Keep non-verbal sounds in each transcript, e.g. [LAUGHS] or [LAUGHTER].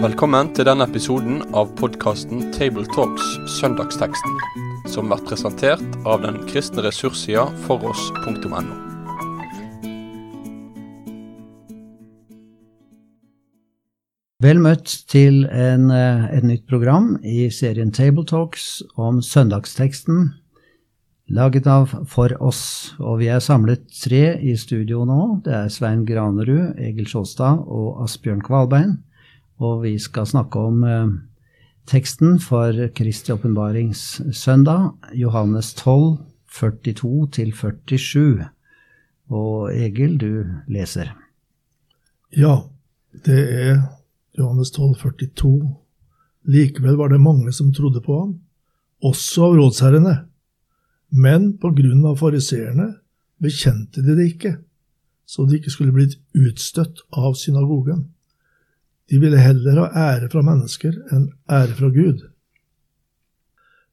Velkommen til denne episoden av podkasten Tabletalks Søndagsteksten, som blir presentert av den kristne ressurssida foross.no. Vel møtt til en, eh, et nytt program i serien Tabletalks om søndagsteksten, laget av For oss. Og vi er samlet tre i studio nå. Det er Svein Granerud, Egil Sjåstad og Asbjørn Kvalbein. Og vi skal snakke om eh, teksten for Kristi åpenbaringssøndag, Johannes 12, 42-47. Og Egil, du leser. Ja, det er Johannes 12, 42. Likevel var det mange som trodde på ham, også av rådsherrene. Men på grunn av fariseerne bekjente de det ikke, så de ikke skulle blitt utstøtt av synagogen. De ville heller ha ære fra mennesker enn ære fra Gud.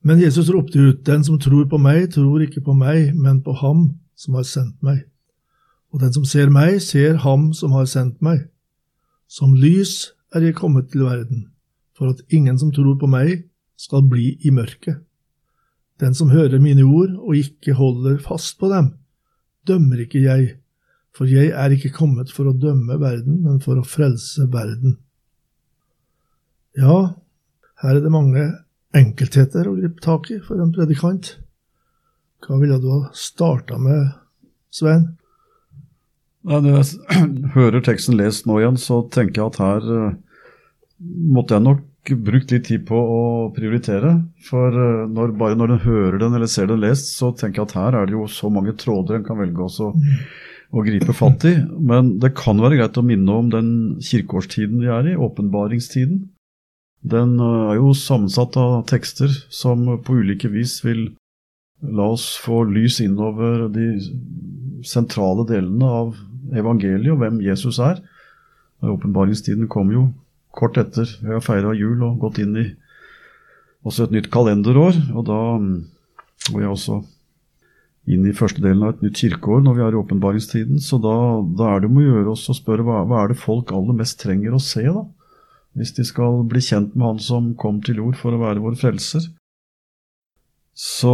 Men Jesus ropte ut, Den som tror på meg, tror ikke på meg, men på Ham som har sendt meg. Og den som ser meg, ser Ham som har sendt meg. Som lys er jeg kommet til verden, for at ingen som tror på meg, skal bli i mørket. Den som hører mine ord og ikke holder fast på dem, dømmer ikke jeg, for jeg er ikke kommet for å dømme verden, men for å frelse verden. Ja, her er det mange enkeltheter å gripe tak i for en predikant. Hva ville du ha starta med, Svein? Når jeg [CLEARS THROAT] hører teksten lest nå igjen, så tenker jeg at her uh, måtte jeg nok brukt litt tid på å prioritere. For uh, når, bare når en hører den eller ser den lest, så tenker jeg at her er det jo så mange tråder en kan velge også å gripe fatt i. Men det kan være greit å minne om den kirkeårstiden vi er i, åpenbaringstiden. Den uh, er jo sammensatt av tekster som på ulike vis vil la oss få lys innover de sentrale delene av evangeliet og hvem Jesus er. Åpenbaringstiden kom jo kort etter vi har feira jul og gått inn i også et nytt kalenderår. Og da går jeg også inn i første delen av et nytt kirkeår når vi er i åpenbaringstiden. Så da, da er det om å gjøre oss å spørre hva, hva er det folk aller mest trenger å se, da? Hvis de skal bli kjent med Han som kom til jord for å være vår frelser. Så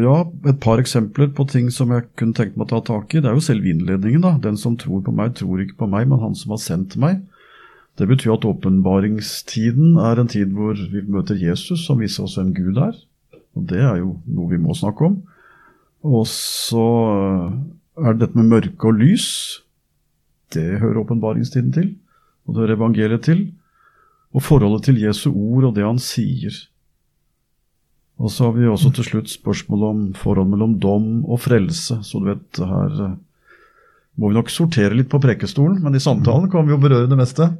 ja, et par eksempler på ting som jeg kunne tenkt meg å ta tak i. Det er jo selve innledningen, da. Den som tror på meg, tror ikke på meg, men han som har sendt meg. Det betyr at åpenbaringstiden er en tid hvor vi møter Jesus, som viser oss hvem Gud er. Og det er jo noe vi må snakke om. Og så er det dette med mørke og lys. Det hører åpenbaringstiden til. Og det hører evangeliet til. Og forholdet til Jesu ord og det han sier. Og så har vi også til slutt spørsmål om forhold mellom dom og frelse. Så du vet, her eh, må vi nok sortere litt på prekestolen, men i samtalen kan vi jo berøre det meste.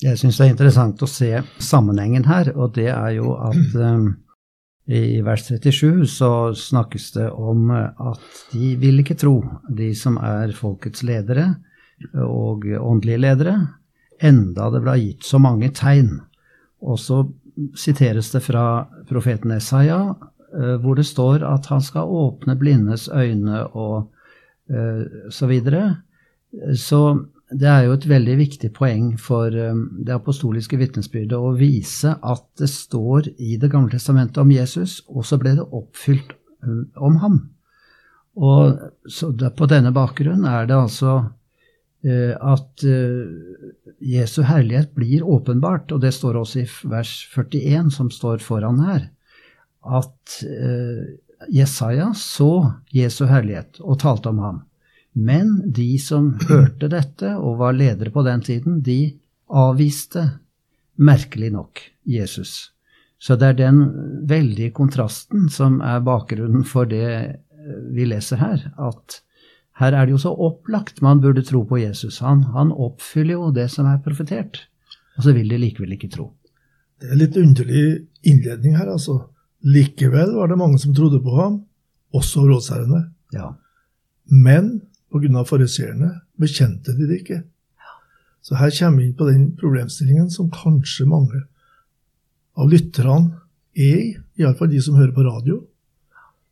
Jeg syns det er interessant å se sammenhengen her, og det er jo at um, i vers 37 så snakkes det om at de vil ikke tro, de som er folkets ledere og åndelige ledere, enda det ble gitt så mange tegn. Og så siteres det fra profeten Esaya, eh, hvor det står at han skal åpne blindes øyne og uh, så videre. Så det er jo et veldig viktig poeng for um, det apostoliske vitnesbyrdet å vise at det står i Det gamle testamentet om Jesus, og så ble det oppfylt um, om ham. Og På denne bakgrunn er det altså uh, at Jesu herlighet blir åpenbart, og det står også i vers 41, som står foran her, at eh, Jesaja så Jesu herlighet og talte om ham. Men de som hørte dette og var ledere på den tiden, de avviste merkelig nok Jesus. Så det er den veldige kontrasten som er bakgrunnen for det eh, vi leser her, at her er det jo så opplagt man burde tro på Jesus. Han, han oppfyller jo det som er profetert. Og så vil de likevel ikke tro. Det er litt underlig innledning her, altså. Likevel var det mange som trodde på ham, også rådsherrene. Ja. Men pga. fariseerne bekjente de det ikke. Så her kommer vi inn på den problemstillingen som kanskje mange av lytterne er i, iallfall de som hører på radio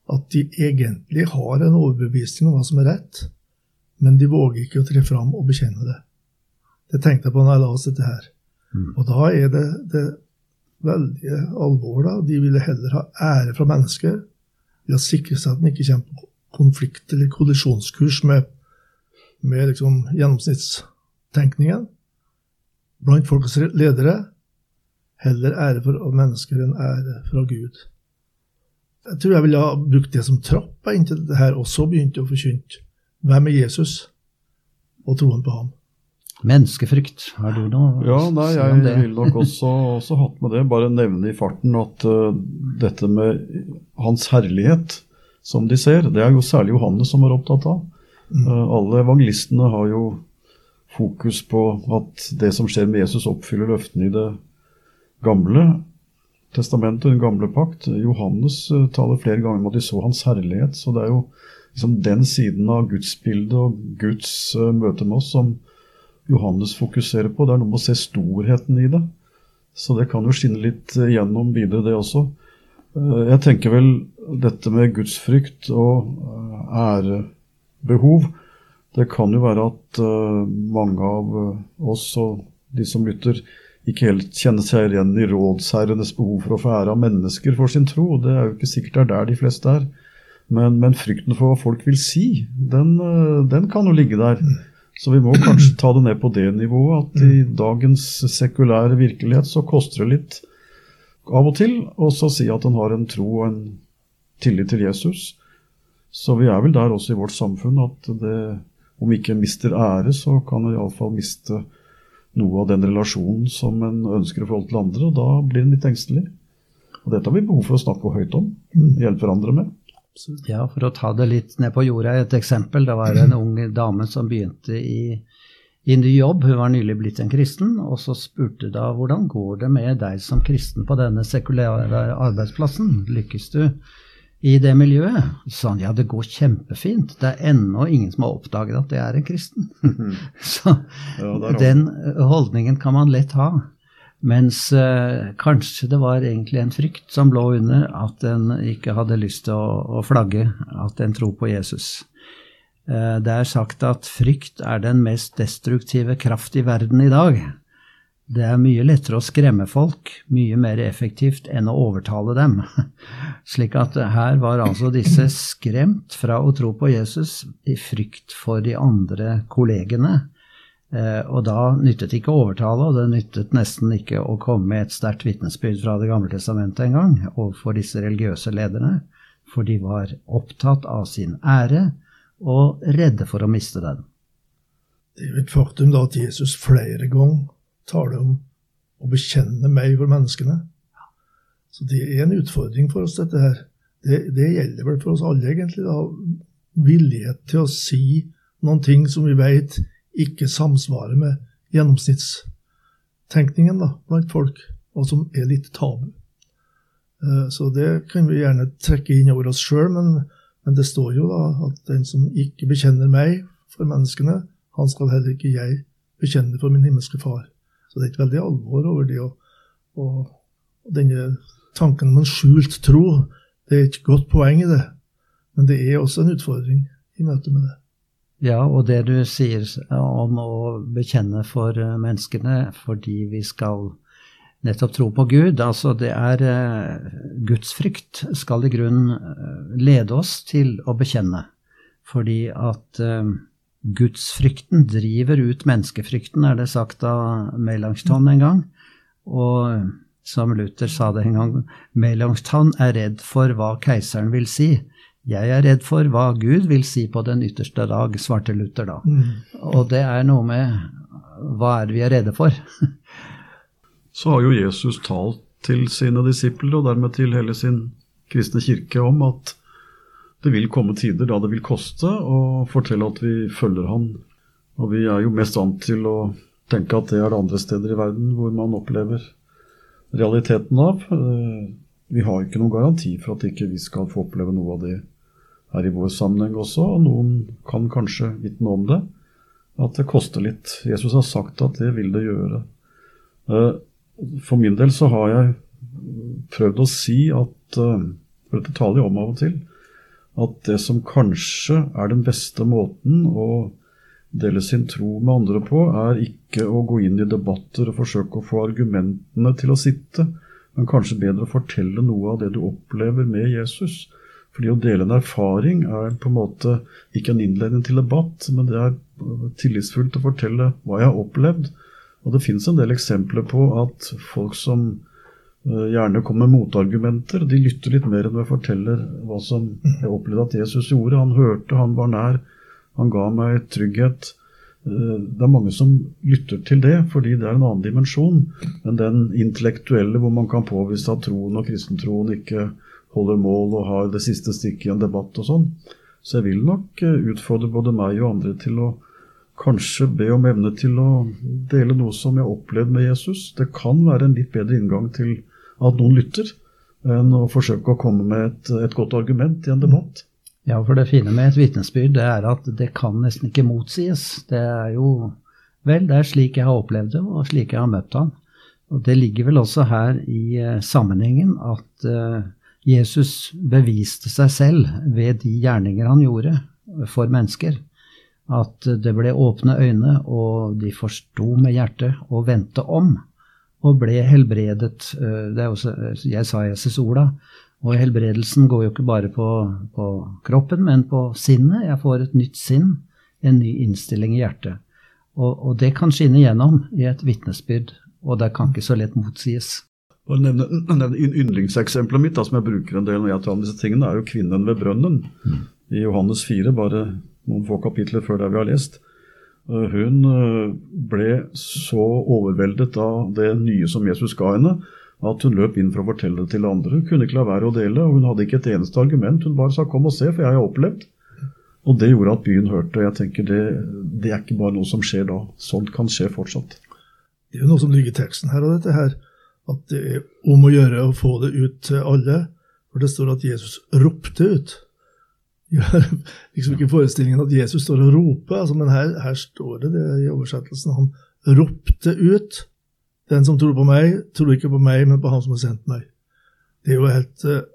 at de egentlig har en overbevisning om hva som er rett, men de våger ikke å tre fram og bekjenne det. Det tenkte jeg på når jeg la oss dette her. Mm. Og da er det, det veldige alvor. da. De ville heller ha ære fra mennesker ved å sikre seg at de ikke kommer på konflikt eller kollisjonskurs med, med liksom gjennomsnittstenkningen blant folkets ledere. Heller ære for mennesker enn ære fra Gud. Jeg tror jeg ville ha brukt det som trapp inntil dette her, og så begynte å forkynne hvem er Jesus, og troen på ham. Menneskefrykt, har du noe ja, nei, jeg om det? Jeg ville nok også, også, hatt med det. Bare nevne i farten at uh, dette med Hans herlighet, som de ser, det er jo særlig Johannes som er opptatt av. Mm. Uh, alle evangelistene har jo fokus på at det som skjer med Jesus, oppfyller løftene i det gamle testamentet, den gamle pakt. Johannes uh, taler flere ganger om at de så hans herlighet. Så det er jo liksom den siden av gudsbildet og Guds møte med oss som Johannes fokuserer på. Det er noe med å se storheten i det. Så det kan jo skinne litt gjennom videre, det også. Eh, jeg tenker vel dette med gudsfrykt og eh, ærebehov Det kan jo være at eh, mange av oss og de som lytter, ikke helt kjenner seg igjen i rådsherrenes behov for å få ære av mennesker for sin tro. Det er jo ikke sikkert det er der de fleste er. Men, men frykten for hva folk vil si, den, den kan jo ligge der. Så vi må kanskje ta det ned på det nivået at i dagens sekulære virkelighet så koster det litt av og til og så si at en har en tro og en tillit til Jesus. Så vi er vel der også i vårt samfunn at det, om vi ikke mister ære, så kan en iallfall miste noe av den relasjonen som en ønsker i forhold til andre, og da blir en litt engstelig. Og dette har vi behov for å snakke høyt om, hjelpe hverandre med. Ja, for å ta det litt ned på jorda, et eksempel. Det var en ung dame som begynte i, i ny jobb. Hun var nylig blitt en kristen, og så spurte da hvordan går det med deg som kristen på denne sekulære arbeidsplassen? Lykkes du i det miljøet? Så sa han ja, det går kjempefint. Det er ennå ingen som har oppdaget at jeg er en kristen. [LAUGHS] så ja, den holdningen kan man lett ha. Mens eh, kanskje det var egentlig en frykt som lå under at en ikke hadde lyst til å, å flagge at en tror på Jesus. Eh, det er sagt at frykt er den mest destruktive kraft i verden i dag. Det er mye lettere å skremme folk, mye mer effektivt enn å overtale dem. [LAUGHS] Slik at her var altså disse skremt fra å tro på Jesus i frykt for de andre kollegene Eh, og da nyttet ikke å overtale, og det nyttet nesten ikke å komme med et sterkt vitnesbyrd fra Det gamle testamentet engang overfor disse religiøse lederne, for de var opptatt av sin ære og redde for å miste den. Det er jo et faktum da at Jesus flere ganger taler om å bekjenne meg for menneskene. Så det er en utfordring for oss, dette her. Det, det gjelder vel for oss alle, egentlig. da, Villighet til å si noen ting som vi vet ikke samsvarer med gjennomsnittstenkningen da, blant folk, og som er litt tabu. Eh, så det kan vi gjerne trekke inn over oss sjøl, men, men, det står jo da at den som ikke bekjenner meg for menneskene, han skal heller ikke jeg bekjenne for min himmelske far. Så det er et veldig alvor over det. Og, og denne tanken om en skjult tro, det er et godt poeng i det. Men det er også en utfordring i møte med det. Ja, og det du sier om å bekjenne for menneskene fordi vi skal nettopp tro på Gud, altså det er uh, gudsfrykt skal i grunnen uh, lede oss til å bekjenne. Fordi at uh, gudsfrykten driver ut menneskefrykten, er det sagt av Melanchthon en gang. Og som Luther sa det en gang, Melanchthon er redd for hva keiseren vil si. Jeg er redd for hva Gud vil si på den ytterste dag, svarte Luther da. Mm. Og det er noe med hva er det vi er redde for? [LAUGHS] Så har jo Jesus talt til sine disipler, og dermed til hele sin kristne kirke, om at det vil komme tider da det vil koste å fortelle at vi følger Han. Og vi er jo mest vant til å tenke at det er det andre steder i verden hvor man opplever realiteten av. Eh, vi har ikke noen garanti for at ikke vi skal få oppleve noe av det her i vår sammenheng også, og noen kan kanskje vitne om det, at det koster litt. Jesus har sagt at det vil det gjøre. Eh, for min del så har jeg prøvd å si at eh, For dette taler jeg om av og til. At det som kanskje er den beste måten å dele sin tro med andre på, er ikke å gå inn i debatter og forsøke å få argumentene til å sitte, men kanskje bedre å fortelle noe av det du opplever med Jesus. Fordi å dele en erfaring er på en måte ikke en innledning til debatt, men det er tillitsfullt å fortelle hva jeg har opplevd. Og det fins en del eksempler på at folk som eh, gjerne kommer med motargumenter, de lytter litt mer enn jeg forteller hva som jeg opplevde at Jesus gjorde. Han hørte, han var nær, han ga meg trygghet. Eh, det er mange som lytter til det, fordi det er en annen dimensjon enn den intellektuelle hvor man kan påvise at troen og kristentroen ikke holder mål og har det siste stikket i en debatt og sånn. Så jeg vil nok eh, utfordre både meg og andre til å kanskje be om evne til å dele noe som jeg har opplevd med Jesus. Det kan være en litt bedre inngang til at noen lytter, enn å forsøke å komme med et, et godt argument i en debatt. Ja, for det fine med et vitnesbyrd det er at det kan nesten ikke motsies. Det er jo Vel, det er slik jeg har opplevd det, og slik jeg har møtt han. Og det ligger vel også her i uh, sammenhengen at uh, Jesus beviste seg selv ved de gjerninger han gjorde for mennesker. At det ble åpne øyne, og de forsto med hjertet og vendte om. Og ble helbredet. Uh, det er også jeg sa Jesus orda. og helbredelsen går jo ikke bare på, på, kroppen, men på sinnet. Jeg får et nytt sinn, en ny innstilling i hjertet. Og, og det kan skinne gjennom i et vitnesbyrd, og det kan ikke så lett motsies. Bare nevne, nevne Yndlingseksempelet mitt da, som jeg bruker en del når jeg tar om disse tingene, er jo kvinnen ved brønnen. Mm. I Johannes 4, bare noen få kapitler før det vi har lest. Eh, hun eh, ble så overveldet av det nye som Jesus ga henne, at hun løp inn for å fortelle det til andre. Hun kunne ikke la være å dele, og hun hadde ikke et eneste argument. Hun bare sa 'kom og se', for jeg har opplevd. Og det gjorde at byen hørte. Jeg tenker det, det er ikke bare noe som skjer da. Sånt kan skje fortsatt. Det er jo noe som ligger i teksten her, og dette her, at det er om å gjøre å få det ut til alle. For det står at Jesus ropte ut. Har [LAUGHS] liksom ikke forestillingen at Jesus står og roper, altså, men her, her står det, det i oversettelsen. Han ropte ut. Den som tror på meg, tror ikke på meg, men på Han som har sendt meg. Det er jo helt uh,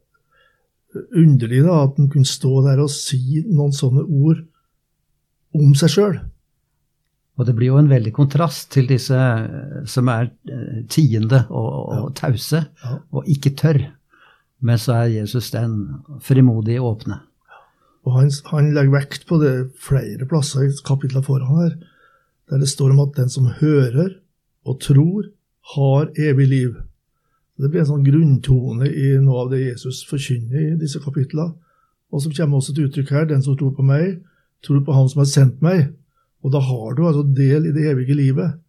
underlig da, at han kunne stå der og si noen sånne ord om seg sjøl. Og det blir jo en veldig kontrast til disse eh, som er eh, tiende og, og ja. tause, og ikke tør. Men så er Jesus den frimodige åpne. Og han, han, legger vekt på det flere plasser i kapitlet foran her, der det står om at den som hører og tror har evig liv. Det blir en sånn grunntone i noe av det Jesus forkynner i disse kapitlene, og som kommer også til uttrykk her. Den som tror på meg, tror på Han som har sendt meg. Og da har du altså del i det evige livet.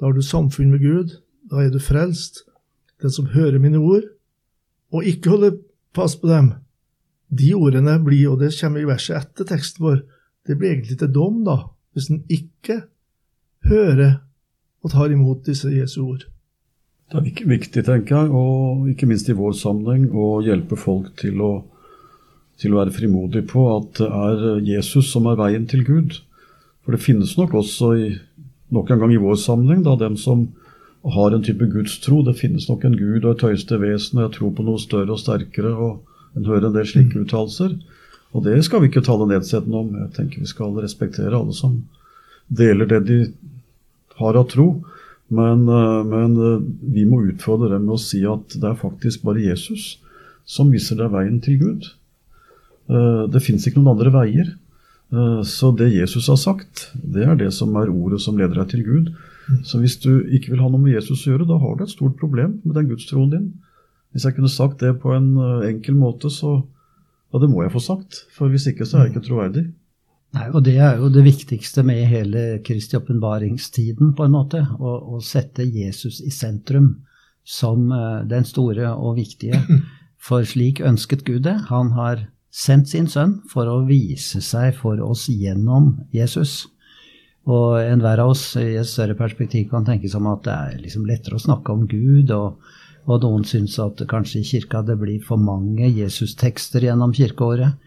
Da har du samfunn med Gud. Da er du frelst. Den som hører mine ord, og ikke holder fast på dem. De ordene blir, og det kommer i verset etter teksten vår, det blir egentlig til dom, da, hvis en ikke hører og tar imot disse Jesu ord. Det er viktig, tenker jeg, og ikke minst i vår sammenheng, å hjelpe folk til å, til å være frimodige på at det er Jesus som er veien til Gud. For det finnes nok også i, nok en gang i vår sammenheng da, dem som har en type gudstro. Det finnes nok en gud og et høyeste vesen, og jeg tror på noe større og sterkere. og En hører en del slike mm. uttalelser. Og det skal vi ikke tale nedsettende om. Jeg tenker vi skal respektere alle som deler det de har av tro. Men, eh, men, eh, vi må utfordre dem med å si at det er faktisk bare Jesus som viser deg veien til Gud. Eh, det fins ikke noen andre veier. Så det Jesus har sagt, det er det som er ordet som leder deg til Gud. Så hvis du ikke vil ha noe med Jesus å gjøre, da har du et stort problem med den gudstroen din. Hvis jeg kunne sagt det på en enkel måte, så Ja, det må jeg få sagt. For hvis ikke, så er jeg ikke troverdig. Nei, og Det er jo det viktigste med hele Kristi åpenbaringstiden, på en måte. Å, å, sette Jesus i sentrum som uh, den store og viktige. [CLEARS THROAT] For slik ønsket Gud det. Han har sendt sin sønn for å vise seg for oss gjennom Jesus. Og enhver av oss i et større perspektiv kan tenke som at det er liksom lettere å snakke om Gud, og, og noen syns at kanskje i kirka det blir for mange Jesus-tekster gjennom kirkeåret.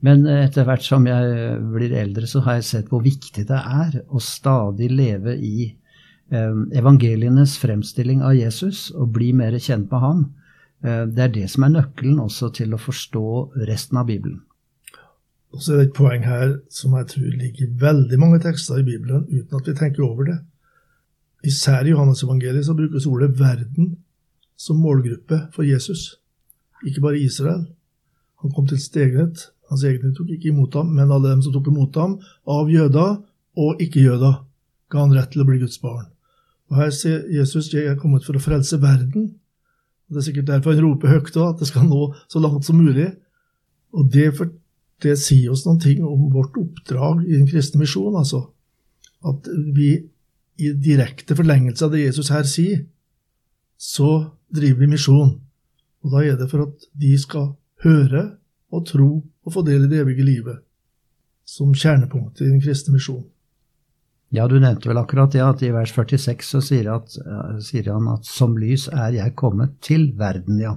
Men etter hvert som jeg blir eldre, så har jeg sett hvor viktig det er å stadig leve i eh, evangelienes fremstilling av Jesus og bli mer kjent med ham. Eh, det er det som er nøkkelen også til å forstå resten av Bibelen. Og så er det et poeng her som jeg tror ligger i veldig mange tekster i Bibelen uten at vi tenker over det. Især i Johannes-evangeliet så brukes ordet 'verden' som målgruppe for Jesus. Ikke bare Israel. Han kom til stegnet. Hans egne tok ikke imot ham, men alle dem som tok imot ham, av jøder og ikke-jøder, ga han rett til å bli Guds barn. Og Her sier Jesus jeg er kommet for å frelse verden. Og Det er sikkert derfor han roper høyt da, at det skal nå så langt som mulig. Og det, for, det sier oss noen ting om vårt oppdrag i den kristne misjon. altså. At vi i direkte forlengelse av det Jesus her sier, så driver vi misjon. Og da er det for at de skal høre og tro og få del i det evige livet, som kjernepunktet i den kristne misjonen. Ja, du nevnte vel akkurat det, at i vers 46 så sier, at, sier, han at 'som lys er jeg kommet til verden', ja.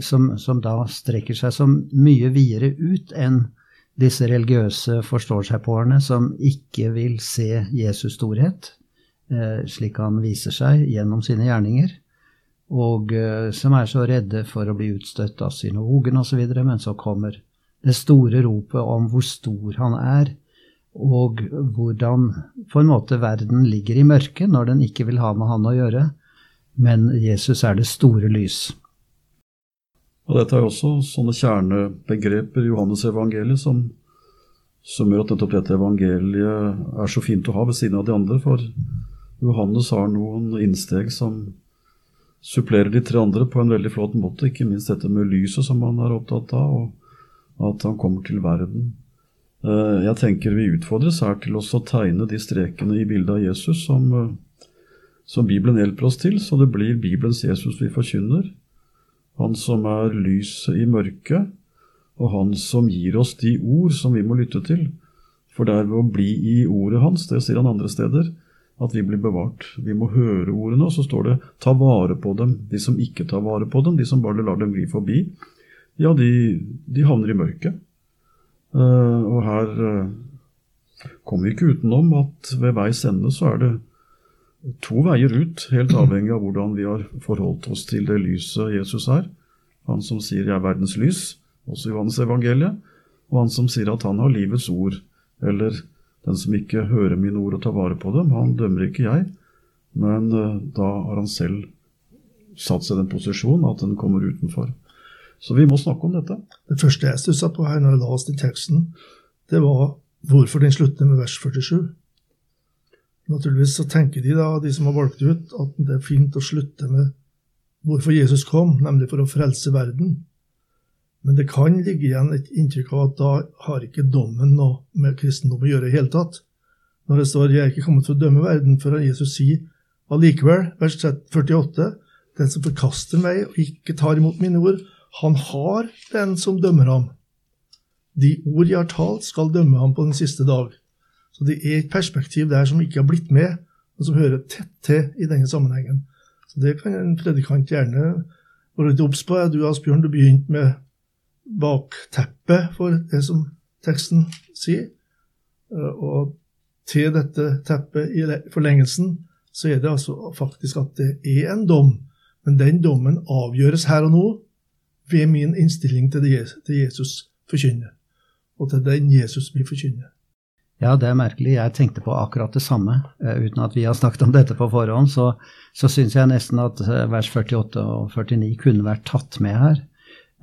Som, som da strekker seg som mye videre ut enn disse religiøse forstår-seg-på-erne som ikke vil se Jesus' storhet, eh, slik han viser seg gjennom sine gjerninger og uh, som er så redde for å bli utstøtt av synagogen osv., men så kommer det store ropet om hvor stor han er, og hvordan på en måte verden ligger i mørket når den ikke vil ha med han å gjøre, men Jesus er det store lys. Og Dette er jo også sånne kjernebegreper i Johannes evangeliet som, som gjør at nettopp dette evangeliet er så fint å ha ved siden av de andre. For Johannes har noen innsteg som supplerer de tre andre på en veldig flott måte. Ikke minst dette med lyset som han er opptatt av, og at han kommer til verden. Eh, jeg tenker vi utfordres her til å tegne de strekene i bildet av Jesus som, eh, som Bibelen hjelper oss til, så det blir Bibelens Jesus vi forkynner. Han som er lyset i mørket, og han som gir oss de ord som vi må lytte til. For det er ved å bli i ordet hans, det sier han andre steder, at vi blir bevart. Vi må høre ordene, og så står det 'ta vare på dem'. De som ikke tar vare på dem, de som bare lar dem gli forbi, ja, de, de, havner i mørket. Uh, og her uh, kommer vi ikke utenom at ved veis ende så er det to veier ut, helt avhengig av hvordan vi har forholdt oss til det lyset Jesus er. Han som sier 'jeg er verdens lys', også Johannes evangeliet, og han som sier at han har livets ord, eller den som ikke hører mine ord og tar vare på dem, han dømmer ikke jeg. Men uh, da har han selv satt seg i den posisjonen at den kommer utenfor. Så vi må snakke om dette. Det første jeg stussa på her når jeg la oss til teksten, det var hvorfor den slutter med vers 47. Naturligvis så tenker de da, de som har valgt ut, at det er fint å slutte med hvorfor Jesus kom, nemlig for å frelse verden. Men det kan ligge igjen et inntrykk av at da har ikke dommen noe med kristendom å gjøre i hele tatt. Når det står 'Jeg er ikke kommet for å dømme verden', før Jesus sier allikevel, vers 48, 'Den som forkaster meg og ikke tar imot mine ord, han har den som dømmer ham'. De ord jeg har talt, skal dømme ham på den siste dag. Så det er et perspektiv der som ikke har blitt med, men som hører tett til i denne sammenhengen. Så det kan en predikant gjerne være litt obs på. Du Asbjørn, du begynte med bakteppet for det som teksten sier. Eh, og til dette teppet i forlengelsen så er det altså faktisk at det er en dom, men den dommen avgjøres her og nå ved min innstilling til det Jesus forkynner, og til den Jesus vi forkynner. Ja, det er merkelig. Jeg tenkte på akkurat det samme. Eh, uten at vi har snakket om dette på forhånd, så, så syns jeg nesten at eh, vers 48 og 49 kunne vært tatt med her.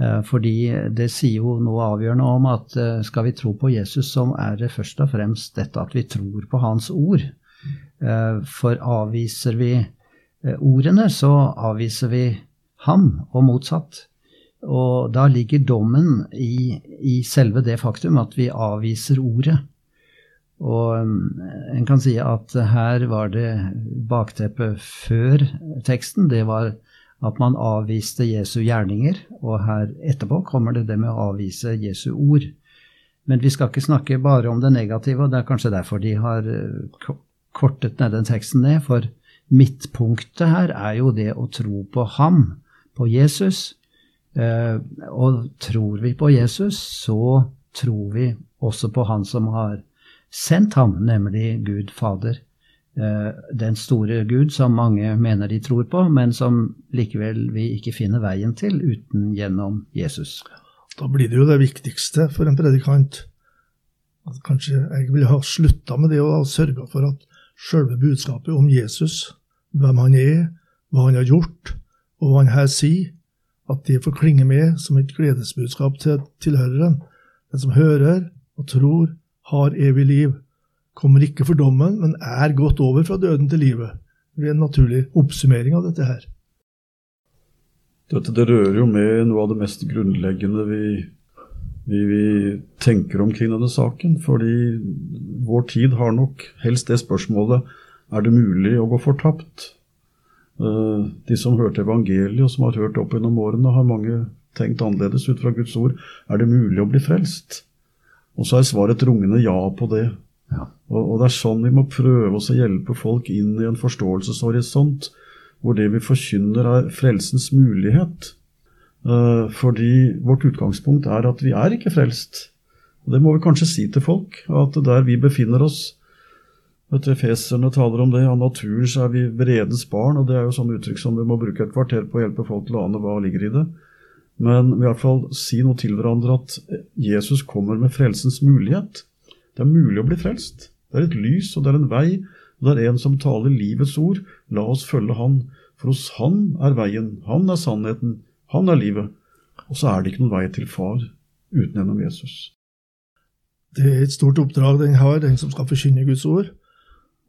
Eh, fordi det sier jo noe avgjørende om at eh, skal vi tro på Jesus, så er det først og fremst dette at vi tror på hans ord. Eh, for avviser vi ordene, så avviser vi ham, og motsatt. Og da ligger dommen i, i selve det faktum at vi avviser ordet. Og en kan si at her var det bakteppet før teksten. Det var at man avviste Jesu gjerninger, og her etterpå kommer det det med å avvise Jesu ord. Men vi skal ikke snakke bare om det negative, og det er kanskje derfor de har eh, kortet ned den teksten ned, for midtpunktet her er jo det å tro på ham, på Jesus. Eh, og tror vi på Jesus, så tror vi også på Han som har sendt ham, nemlig Gud Fader. Eh, den store Gud som mange mener de tror på, men som likevel vi ikke finner veien til uten gjennom Jesus. Da blir det jo det viktigste for en predikant At Kanskje jeg ville ha slutta med det og sørga for at sjølve budskapet om Jesus, hvem han er, hva han har gjort, og hva han her sier, at det får klinge med som et gledesbudskap til tilhøreren. Den som hører og tror, har evig liv, kommer ikke for dommen, men er gått over fra døden til livet. Det blir en naturlig oppsummering av dette her. Dette det rører jo med noe av det mest grunnleggende vi, vi, vi, tenker omkring denne saken. Fordi vår tid har nok helst det spørsmålet er det mulig å gå fortapt. Eh, de som hørte evangeliet, og som har hørt opp gjennom årene, har mange tenkt annerledes ut fra Guds ord. Er det mulig å bli frelst? Og så er svaret et rungende ja på det. Og, og, det er sånn vi må prøve oss å hjelpe folk inn i en forståelseshorisont hvor det vi forkynner, er frelsens mulighet. Uh, fordi vårt utgangspunkt er at vi er ikke frelst. Og Det må vi kanskje si til folk, at der vi befinner oss vet du, Feserne taler om det. Av naturen så er vi vredes barn, og det er jo sånn uttrykk som vi må bruke et kvarter på å hjelpe folk til å ane hva ligger i det. Men i hvert fall si noe til hverandre at Jesus kommer med frelsens mulighet. Det er mulig å bli frelst. Det er et lys, og det er en vei, og det er en som taler livets ord. La oss følge Han, for hos Han er veien, Han er sannheten, Han er livet. Og så er det ikke noen vei til Far uten gjennom Jesus. Det er et stort oppdrag den har, den som skal forkynne Guds ord.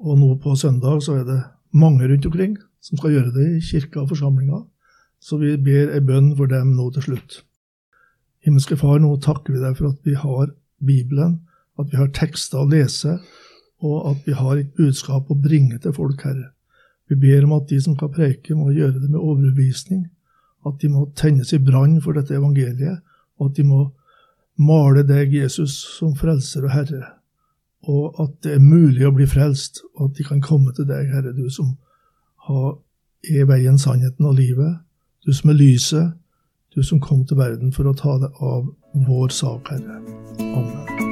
Og nå på søndag så er det mange rundt omkring som skal gjøre det i kirka og forsamlinga. Så vi ber ei bønn for dem nå til slutt. Himmelske Far, nå takker vi deg for at vi har Bibelen, at vi har tekster å lese, og at vi har et budskap å bringe til folk, Herre. Vi ber om at de som skal preike, må gjøre det med overbevisning, at de må tennes i brann for dette evangeliet, og at de må male deg, Jesus, som frelser og Herre, og at det er mulig å bli frelst, og at de kan komme til deg, Herre, du som er veien, sannheten og livet, du som er lyset, du som kom til verden for å ta deg av vår sak, Herre. Amen.